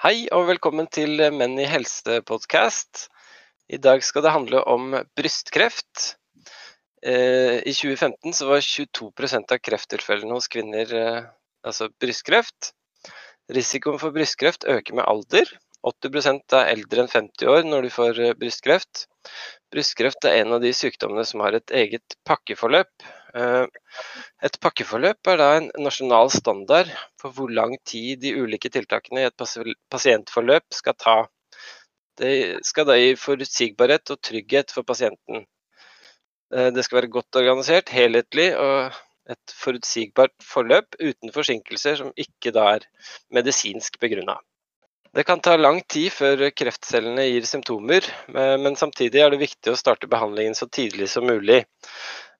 Hei og velkommen til Menn i helse-podkast. I dag skal det handle om brystkreft. Eh, I 2015 så var 22% av krefttilfellene hos kvinner eh, altså brystkreft. Risikoen for brystkreft øker med alder. 80% er eldre enn 50 år når de får eh, brystkreft. Brystkreft er en av de sykdommene som har et eget pakkeforløp. Eh, et pakkeforløp er da en nasjonal standard for hvor lang tid de ulike tiltakene i et pasientforløp skal ta. Det skal da gi forutsigbarhet og trygghet for pasienten. Eh, det skal være godt organisert, helhetlig og et forutsigbart forløp uten forsinkelser som ikke da er medisinsk begrunna. Det kan ta lang tid før kreftcellene gir symptomer, eh, men samtidig er det viktig å starte behandlingen så tidlig som mulig.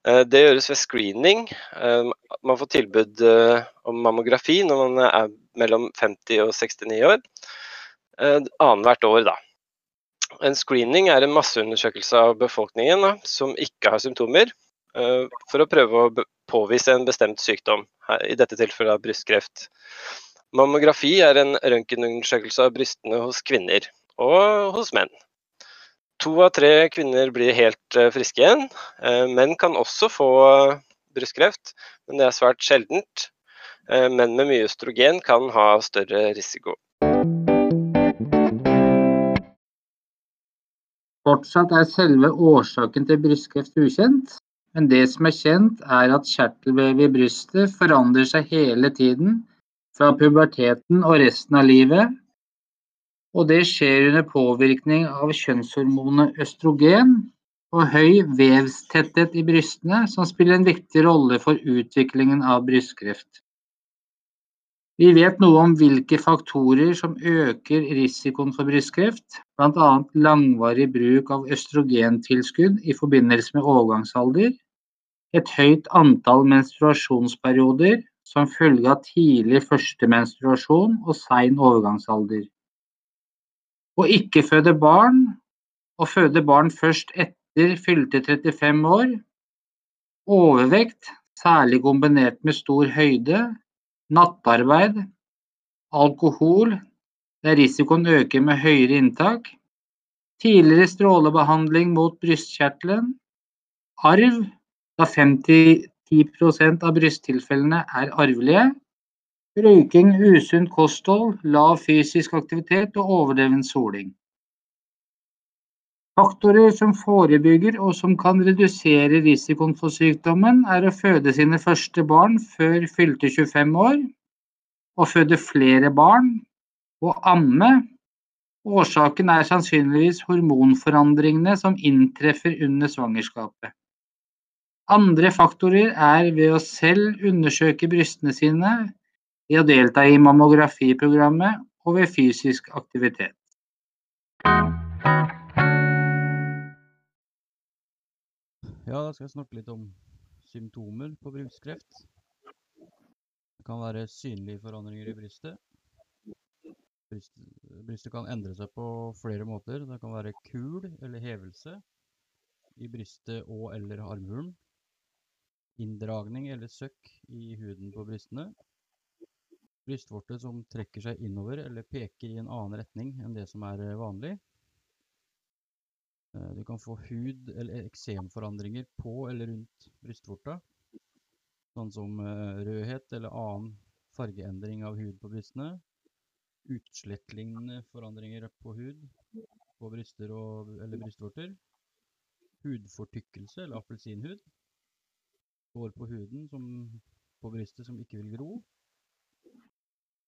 Eh, det gjøres ved screening. Eh, man får tilbud om mammografi når man er mellom 50 og 69 år. Annethvert år, da. En screening er en masseundersøkelse av befolkningen da, som ikke har symptomer, for å prøve å påvise en bestemt sykdom, i dette tilfellet brystkreft. Mammografi er en røntgenundersøkelse av brystene hos kvinner og hos menn. To av tre kvinner blir helt eh, friske igjen. Eh, menn kan også få brystkreft, men det er svært sjeldent. Eh, menn med mye østrogen kan ha større risiko. Fortsatt er selve årsaken til brystkreft ukjent, men det som er kjent, er at kjertelvevet i brystet forandrer seg hele tiden fra puberteten og resten av livet, og det skjer under påvirkning av kjønnshormonet østrogen og høy vevstetthet i brystene, som spiller en viktig rolle for utviklingen av brystkreft. Vi vet noe om hvilke faktorer som øker risikoen for brystkreft, bl.a. langvarig bruk av østrogentilskudd i forbindelse med overgangsalder, et høyt antall menstruasjonsperioder som følge av tidlig første menstruasjon og sein overgangsalder. Å ikke føde barn, og føde barn først etter fylte 35 år, overvekt, særlig kombinert med stor høyde, nattarbeid, alkohol, der risikoen øker med høyere inntak, tidligere strålebehandling mot brystkjertelen, arv, da 50 10 av brysttilfellene er arvelige. Røyking, usunt kosthold, lav fysisk aktivitet og overdreven soling. Faktorer som forebygger og som kan redusere risikoen for sykdommen, er å føde sine første barn før fylte 25 år, å føde flere barn og amme. Årsaken er sannsynligvis hormonforandringene som inntreffer under svangerskapet. Andre faktorer er ved å selv undersøke brystene sine, ved å delta i mammografiprogrammet og ved fysisk aktivitet. Ja, da skal jeg snakke litt om symptomer på brystkreft. Det kan være synlige forandringer i brystet. Brystet kan endre seg på flere måter. Det kan være kul eller hevelse i brystet og eller armhulen inndragning eller søkk i huden på brystene. Brystvorte som trekker seg innover eller peker i en annen retning enn det som er eh, vanlig. Eh, du kan få hud- eller eksemforandringer på eller rundt brystvorta, sånn som eh, rødhet eller annen fargeendring av hud på brystene. Utslettlignende forandringer på hud på bryster og, eller brystvorter. Hudfortykkelse eller appelsinhud hår på huden som, på brystet som ikke vil gro.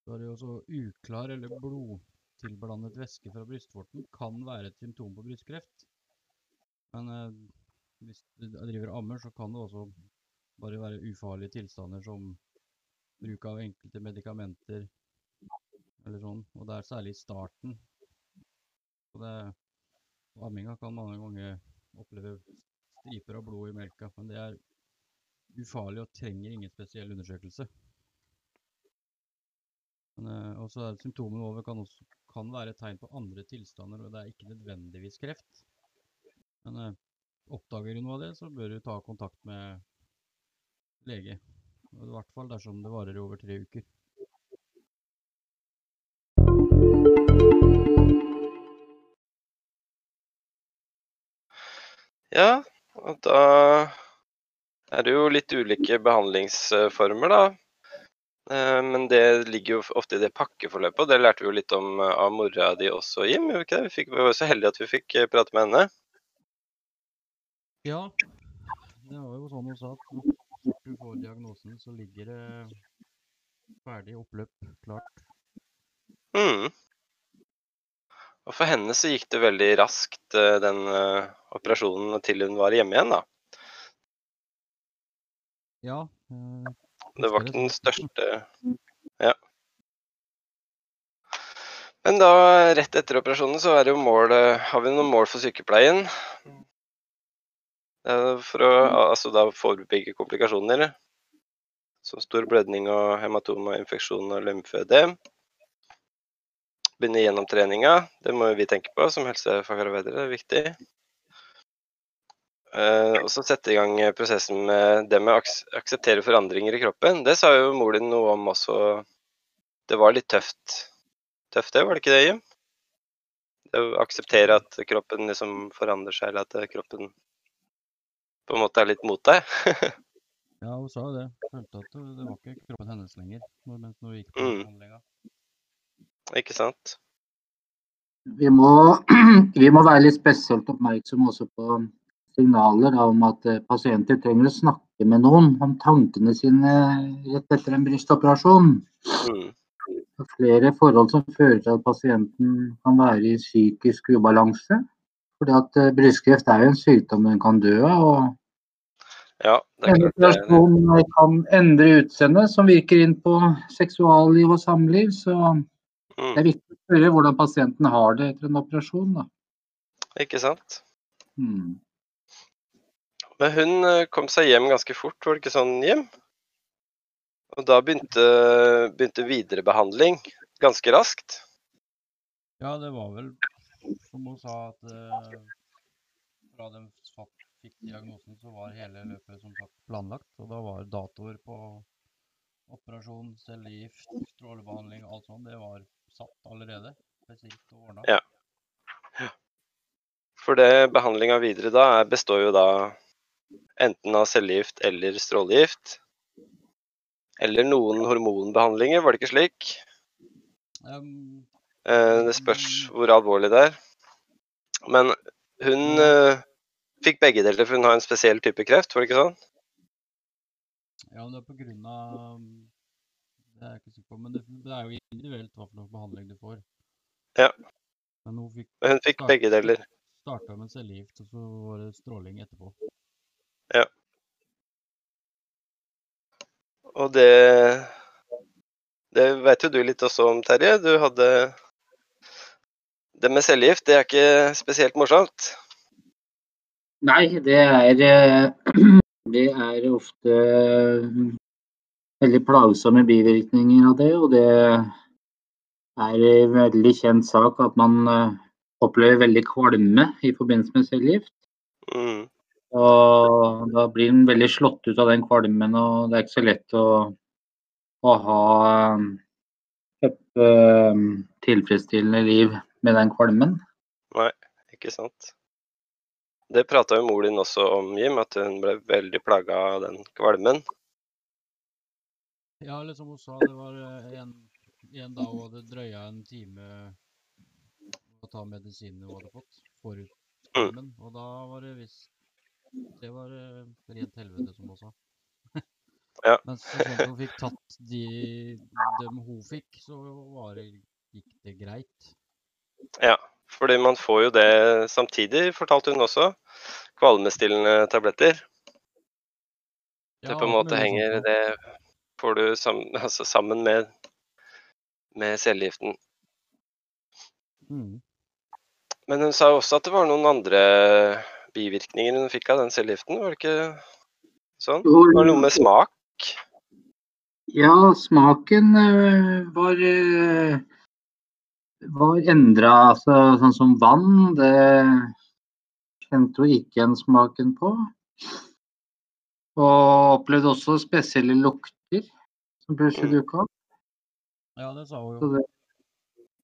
Så er det også uklar eller blodtilblandet væske fra brystvorten kan være et symptom på brystkreft. Men eh, hvis du driver ammer, så kan det også bare være ufarlige tilstander som bruk av enkelte medikamenter eller sånn. Og det er særlig i starten. Og det, amminga kan mange ganger oppleve striper av blod i melka, men det er ufarlig og trenger ingen spesiell undersøkelse. Eh, og så er Symptomene over kan, også, kan være tegn på andre tilstander, og det er ikke nødvendigvis kreft. Men eh, oppdager du noe av det, så bør du ta kontakt med lege. Og I hvert fall dersom det varer i over tre uker. Ja, og da er det jo litt ulike behandlingsformer, da. Eh, Men det ligger jo ofte i det pakkeforløpet, og det lærte vi jo litt om eh, av mora di også, Jim. Vi fikk, var jo så heldige at vi fikk eh, prate med henne. Ja, det var jo sånn hun sa at når du får diagnosen, så ligger det ferdig oppløp klart. Mm. Og for henne så gikk det veldig raskt, den operasjonen, til hun var hjemme igjen, da. Ja. Det var ikke den største Ja. Men da, rett etter operasjonen, så er det jo mål, eh, har vi noen mål for sykepleien. For å altså da forebygge komplikasjoner. Som stor blødning og hematoma, infeksjon og lymfødem. Begynne gjennom treninga, Det må vi tenke på som helsefagarbeidere, det er viktig. Eh, og så sette i gang prosessen med det med å aks akseptere forandringer i kroppen. Det sa jo mor din noe om også. Det var litt tøft. Tøft det, var det ikke det, Jim? Det å akseptere at kroppen liksom forandrer seg, eller at eh, kroppen på en måte er litt mot deg. Ja, hun sa jo det. Følte at det var ikke kroppen hennes lenger når, mens hun gikk på Mm. ikke sant? Vi må, vi må være litt spesielt oppmerksomme også på signaler om at eh, pasienter trenger å snakke med noen om tankene sine rett etter en brystoperasjon. Mm. Er flere forhold som fører til at pasienten kan være i psykisk ubalanse. Fordi at eh, brystkreft er jo en sykdom den kan dø av. og Ja, det En operasjon kan endre utseendet, som virker inn på seksualliv og samliv. Så det Mm. er viktig å spørre hvordan pasienten har det etter en operasjon. Da. Ikke sant? Hmm. Men hun eh, kom seg hjem ganske fort, var det ikke sånn, Jim? Og da begynte, begynte viderebehandling ganske raskt. Ja, det var vel som hun sa at eh, fra de fikk diagnosen, så var hele løpet som sagt planlagt. Og da var datoer på operasjon, cellegift, strålebehandling, alt sånt. Det var satt allerede. Spesielt og ordna. Ja. For det behandlinga videre da består jo da enten av cellegift eller strålegift. Eller noen hormonbehandlinger, var det ikke slik? Um, Eh, det spørs hvor alvorlig det er. Men hun uh, fikk begge deler, for hun har en spesiell type kreft, var det ikke sånn? ja, men det er på grunn av Det er jeg ikke sikker på, men det, det er jo individuelt hva for noe behandling du får. Ja. Men hun fikk hun fikk Start- begge deler. starta med cellegift, og så var det stråling etterpå. Og det Det vet jo du litt også om, Terje. Du hadde Det med cellegift, det er ikke spesielt morsomt. Nei, det er, eh, det er ofte eh, veldig plagsomme bivirkninger av det. Og det er en veldig kjent sak at man eh, opplever veldig kvalme i forbindelse med cellegift. Mm. Og da blir en veldig slått ut av den kvalmen, og det er ikke så lett å, å ha eh, et eh, tilfredsstillende liv med den kvalmen. Nei, Ikke sant? Det prata jo mor din også om, Jim, at hun ble veldig plaga av den kvalmen. Ja, eller som hun sa, det var eh, en, en dag hun hadde drøya en time å ta medisinene hun hadde fått forut Mm. og da var det visst Det var uh, rent helvete, som hun sa. Ja. Men så sånn hun fikk tatt de dem hun fikk, så var det, gikk det greit. Ja, fordi man får jo det samtidig, fortalte hun også. Kvalmestillende tabletter. Det på en måte henger. Det får du sammen, altså sammen med, med cellegiften. Mm. Men hun sa også at det var noen andre bivirkninger hun fikk av den cellegiften, var det ikke sånn? Det var noe med smak? Ja, smaken eh, var, eh, var endra. Altså, sånn som vann, det kjente hun ikke igjen smaken på. Og opplevde også spesielle lukter som plutselig Mm. dukka opp. Ja, det sa hun Så jo.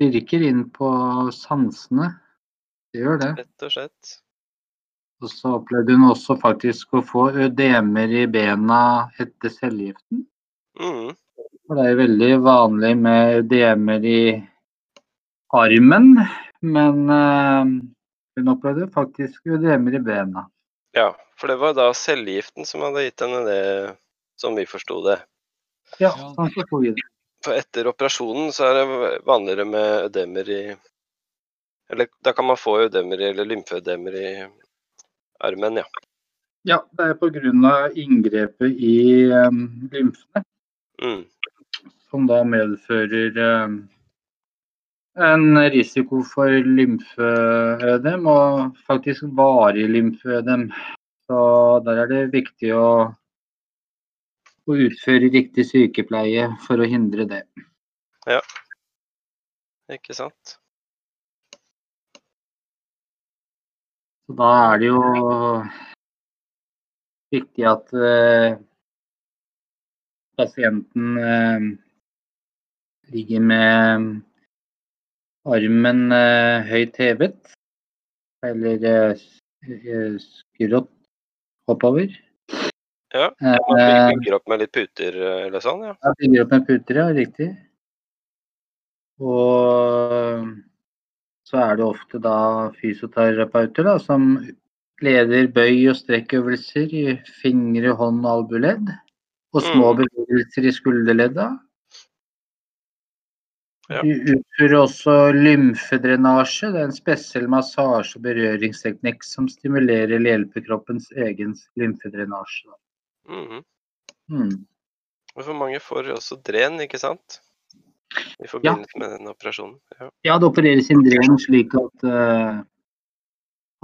det virker inn på sansene. Det gjør det. Rett og slett. Og så opplevde hun også faktisk å få ødemer i bena etter cellegiften. Mm. Det er veldig vanlig med ødemer i armen, men eh, hun opplevde faktisk ødemer i bena. Ja, for det var da cellegiften som hadde gitt henne det, som vi forsto det. Ja, Ja. sånn forsto vi det. For etter operasjonen så er det vanligere med ødemer i Eller da kan man få ødemer i, eller lymfeødemer i armen, ja. Ja, det er pga. inngrepet i um, lymfene Mm. som da medfører um, en risiko for lymfeødem, og faktisk varig lymfeødem. Så der er det viktig å, å utføre riktig sykepleie for å hindre det. Ja, Ikke sant? Så da er det jo viktig at eh, pasienten eh, ligger med armen eh, høyt hevet, eller eh, eh, skrått oppover. Ja, Eh, Man bygger- opp med litt puter eller sånn, ja. Ja, bygger opp med puter, ja, riktig. Og så er det ofte da fysioterapeuter da, som leder bøy- og strekkøvelser i fingre, hånd og albuledd. Og små Mm. bevegelser i skulderledda. Ja. Utfører også lymfedrenasje. Det er en spesiell massasje- og berøringsteknikk som stimulerer eller hjelper kroppens egen lymfedrenasje. Mhm. Mm. Og for mange får også dren, ikke sant? I forbindelse med den operasjonen. Ja. Ja, det opereres inn dren slik at, eh,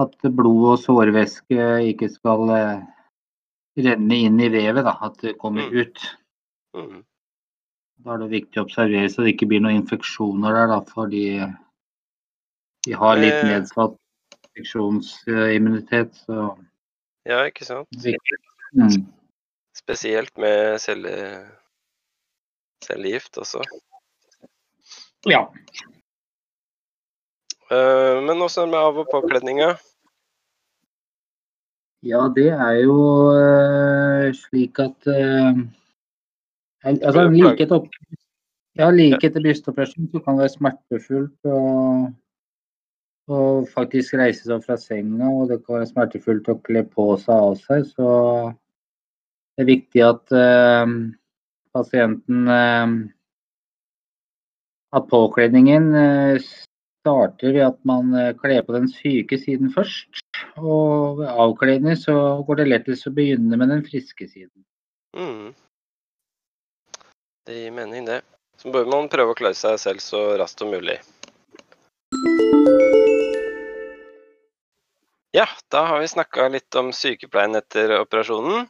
at blod og sårvæske ikke skal eh, renne inn i vevet. Da, at det kommer Mm. ut. Mm. Da er det viktig å observere så det ikke blir noen infeksjoner der, da, fordi de har litt Eh. nedsatt infeksjonsimmunitet. Så ja, ikke sant? Mm. Spesielt med celle... cellegift også. Ja. Eh, Men også med av- og påkledninga. ja, det er jo eh, slik at eh, al- Altså, like opp, ja, like etter brystoperasjon så kan det være smertefullt å faktisk reise seg fra senga, og det kan være smertefullt å kle på seg av seg. Så det er viktig at uh, pasienten eh, At påkledningen eh, starter ved at man eh, kler på den syke siden først. Og ved avkledning så går det lettest å begynne med den friske siden. Mm. Det gir mening, det. Så bør man prøve å klare seg selv så raskt som mulig. Ja, da har vi snakka litt om sykepleien etter operasjonen.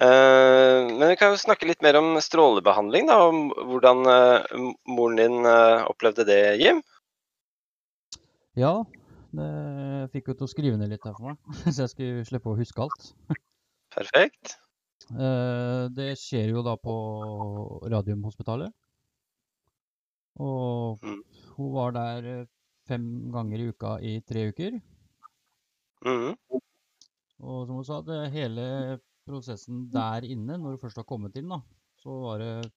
Eh, Men vi kan jo snakke litt mer om strålebehandling, da. Om hvordan eh, moren din eh, opplevde det, Jim. Ja, det fikk jo til å skrive ned litt her for meg, så jeg skulle slippe å huske alt. Perfekt. Det skjer jo da på Radiumhospitalet. Og Mm. hun var der fem ganger i uka i tre uker. Mm. Og som hun sa, det hele prosessen der inne, når du først har kommet inn, da, så var det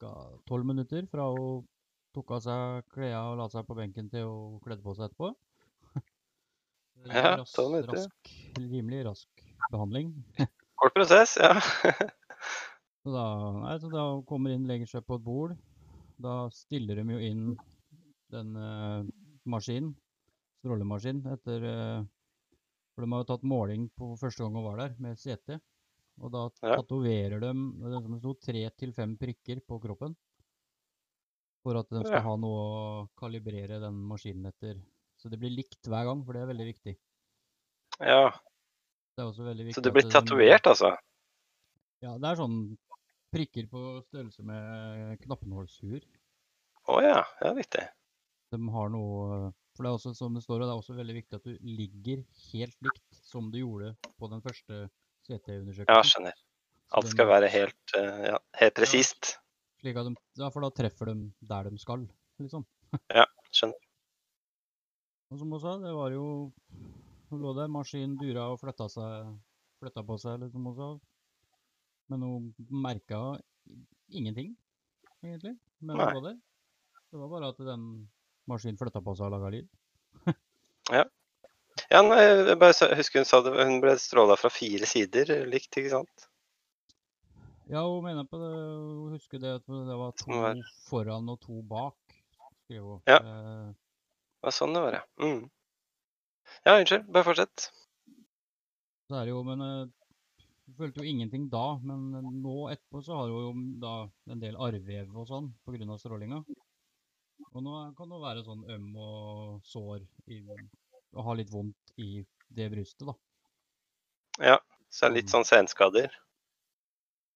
ca. tolv minutter fra hun tok av seg klærne og la seg på benken til hun kledde på seg etterpå. Er Ja, ras- 12 minutter. Rask, rimelig rask behandling. Kort prosess, ja. Så da, nei, så da kommer inn, legger seg på et bord. Da stiller de jo inn den uh, maskinen, strålemaskinen, etter eh, For de har jo tatt måling på første gang hun var der, med CT. Og da Ja. tatoverer de det som sto, tre til fem prikker på kroppen. For at de skal Ja. ha noe å kalibrere den maskinen etter. Så det blir likt hver gang, for det er veldig viktig. ja. Det er også veldig viktig Så det blir tatovert, altså? Ja, det er sånn prikker på størrelse med knappenålshuer. Å ja. Det er viktig. de har noe For det er også som det står, og det er også veldig viktig at du ligger helt likt som du gjorde på den første Ja, CT-undersøkelsen. skjønner. Alt skal være helt, eh, ja, helt presist. At de, ja, for da treffer de der de skal, liksom. Ja, skjønner. Og som hun sa, det var jo Hun lå der, maskinen dura og flytta, seg, flytta på seg, liksom hun sa. Men hun merka ingenting, egentlig. Hun der. Det var bare at den maskinen flytta på seg og laga lyd. Ja, nei, jeg bare husker hun sa det, hun ble stråla fra fire sider likt, ikke sant? Ja, hun mener på det. Hun husker det at det var to foran og to bak, skriver hun. Ja. Eh, Det var sånn det var, ja. Mm. Ja, unnskyld. Bare fortsett. Så er det jo, men eh, Hun følte jo ingenting da, men eh, nå etterpå så har hun jo da en del arrvev og sånn pga. strålinga. Og nå kan hun være sånn øm og sår i, og ha litt vondt i det brystet, da. Ja, så litt sånn senskader.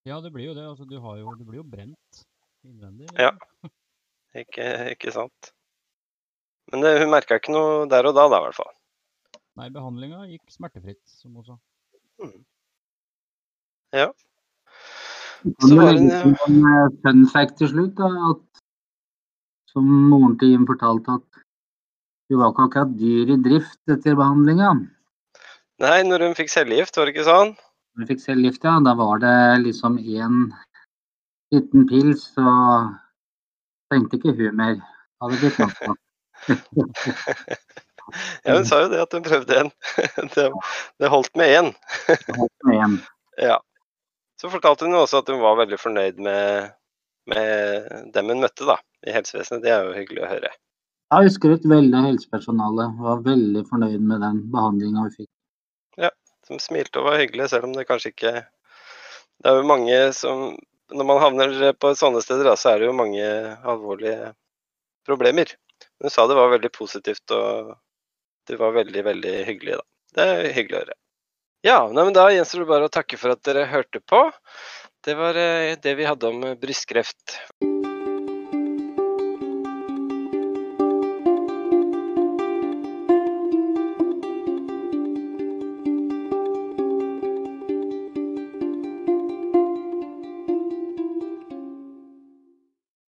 Ja, det blir jo det. altså Du, har jo, du blir jo brent innvendig. Ja. Ikke, ikke sant? Men det, hun merka ikke noe der og da, da, i hvert fall. Nei, behandlinga gikk smertefritt, som hun sa. Ja. Så var det- en eh, fun fact til slutt? da, at Som moren til Jim fortalte at hun var ikke akkurat dyr i drift etter behandlinga. Nei, når hun fikk cellegift, var det ikke sånn? Når hun fikk cellegift, ja, da var det liksom én liten pils, så trengte ikke hun mer. Hadde blitt nok. Ja, hun sa jo det at hun prøvde en. Det, det holdt med én. Holdt med en. Ja. Så fortalte hun også at hun var veldig fornøyd med, med dem hun møtte da, i helsevesenet. Det er jo hyggelig å høre. Jeg husker et veldig av helsepersonalet var veldig fornøyd med den behandlinga vi fikk. Ja, Som smilte og var hyggelig, selv om det kanskje ikke Det er jo mange som Når man havner på sånne steder, da, så er det jo mange alvorlige problemer. Hun sa det var veldig positivt og det var veldig, veldig hyggelig, da. Det er hyggelig å høre. Ja, nei, men da gjenstår det bare å takke for at dere hørte på. Det var eh, det vi hadde om brystkreft.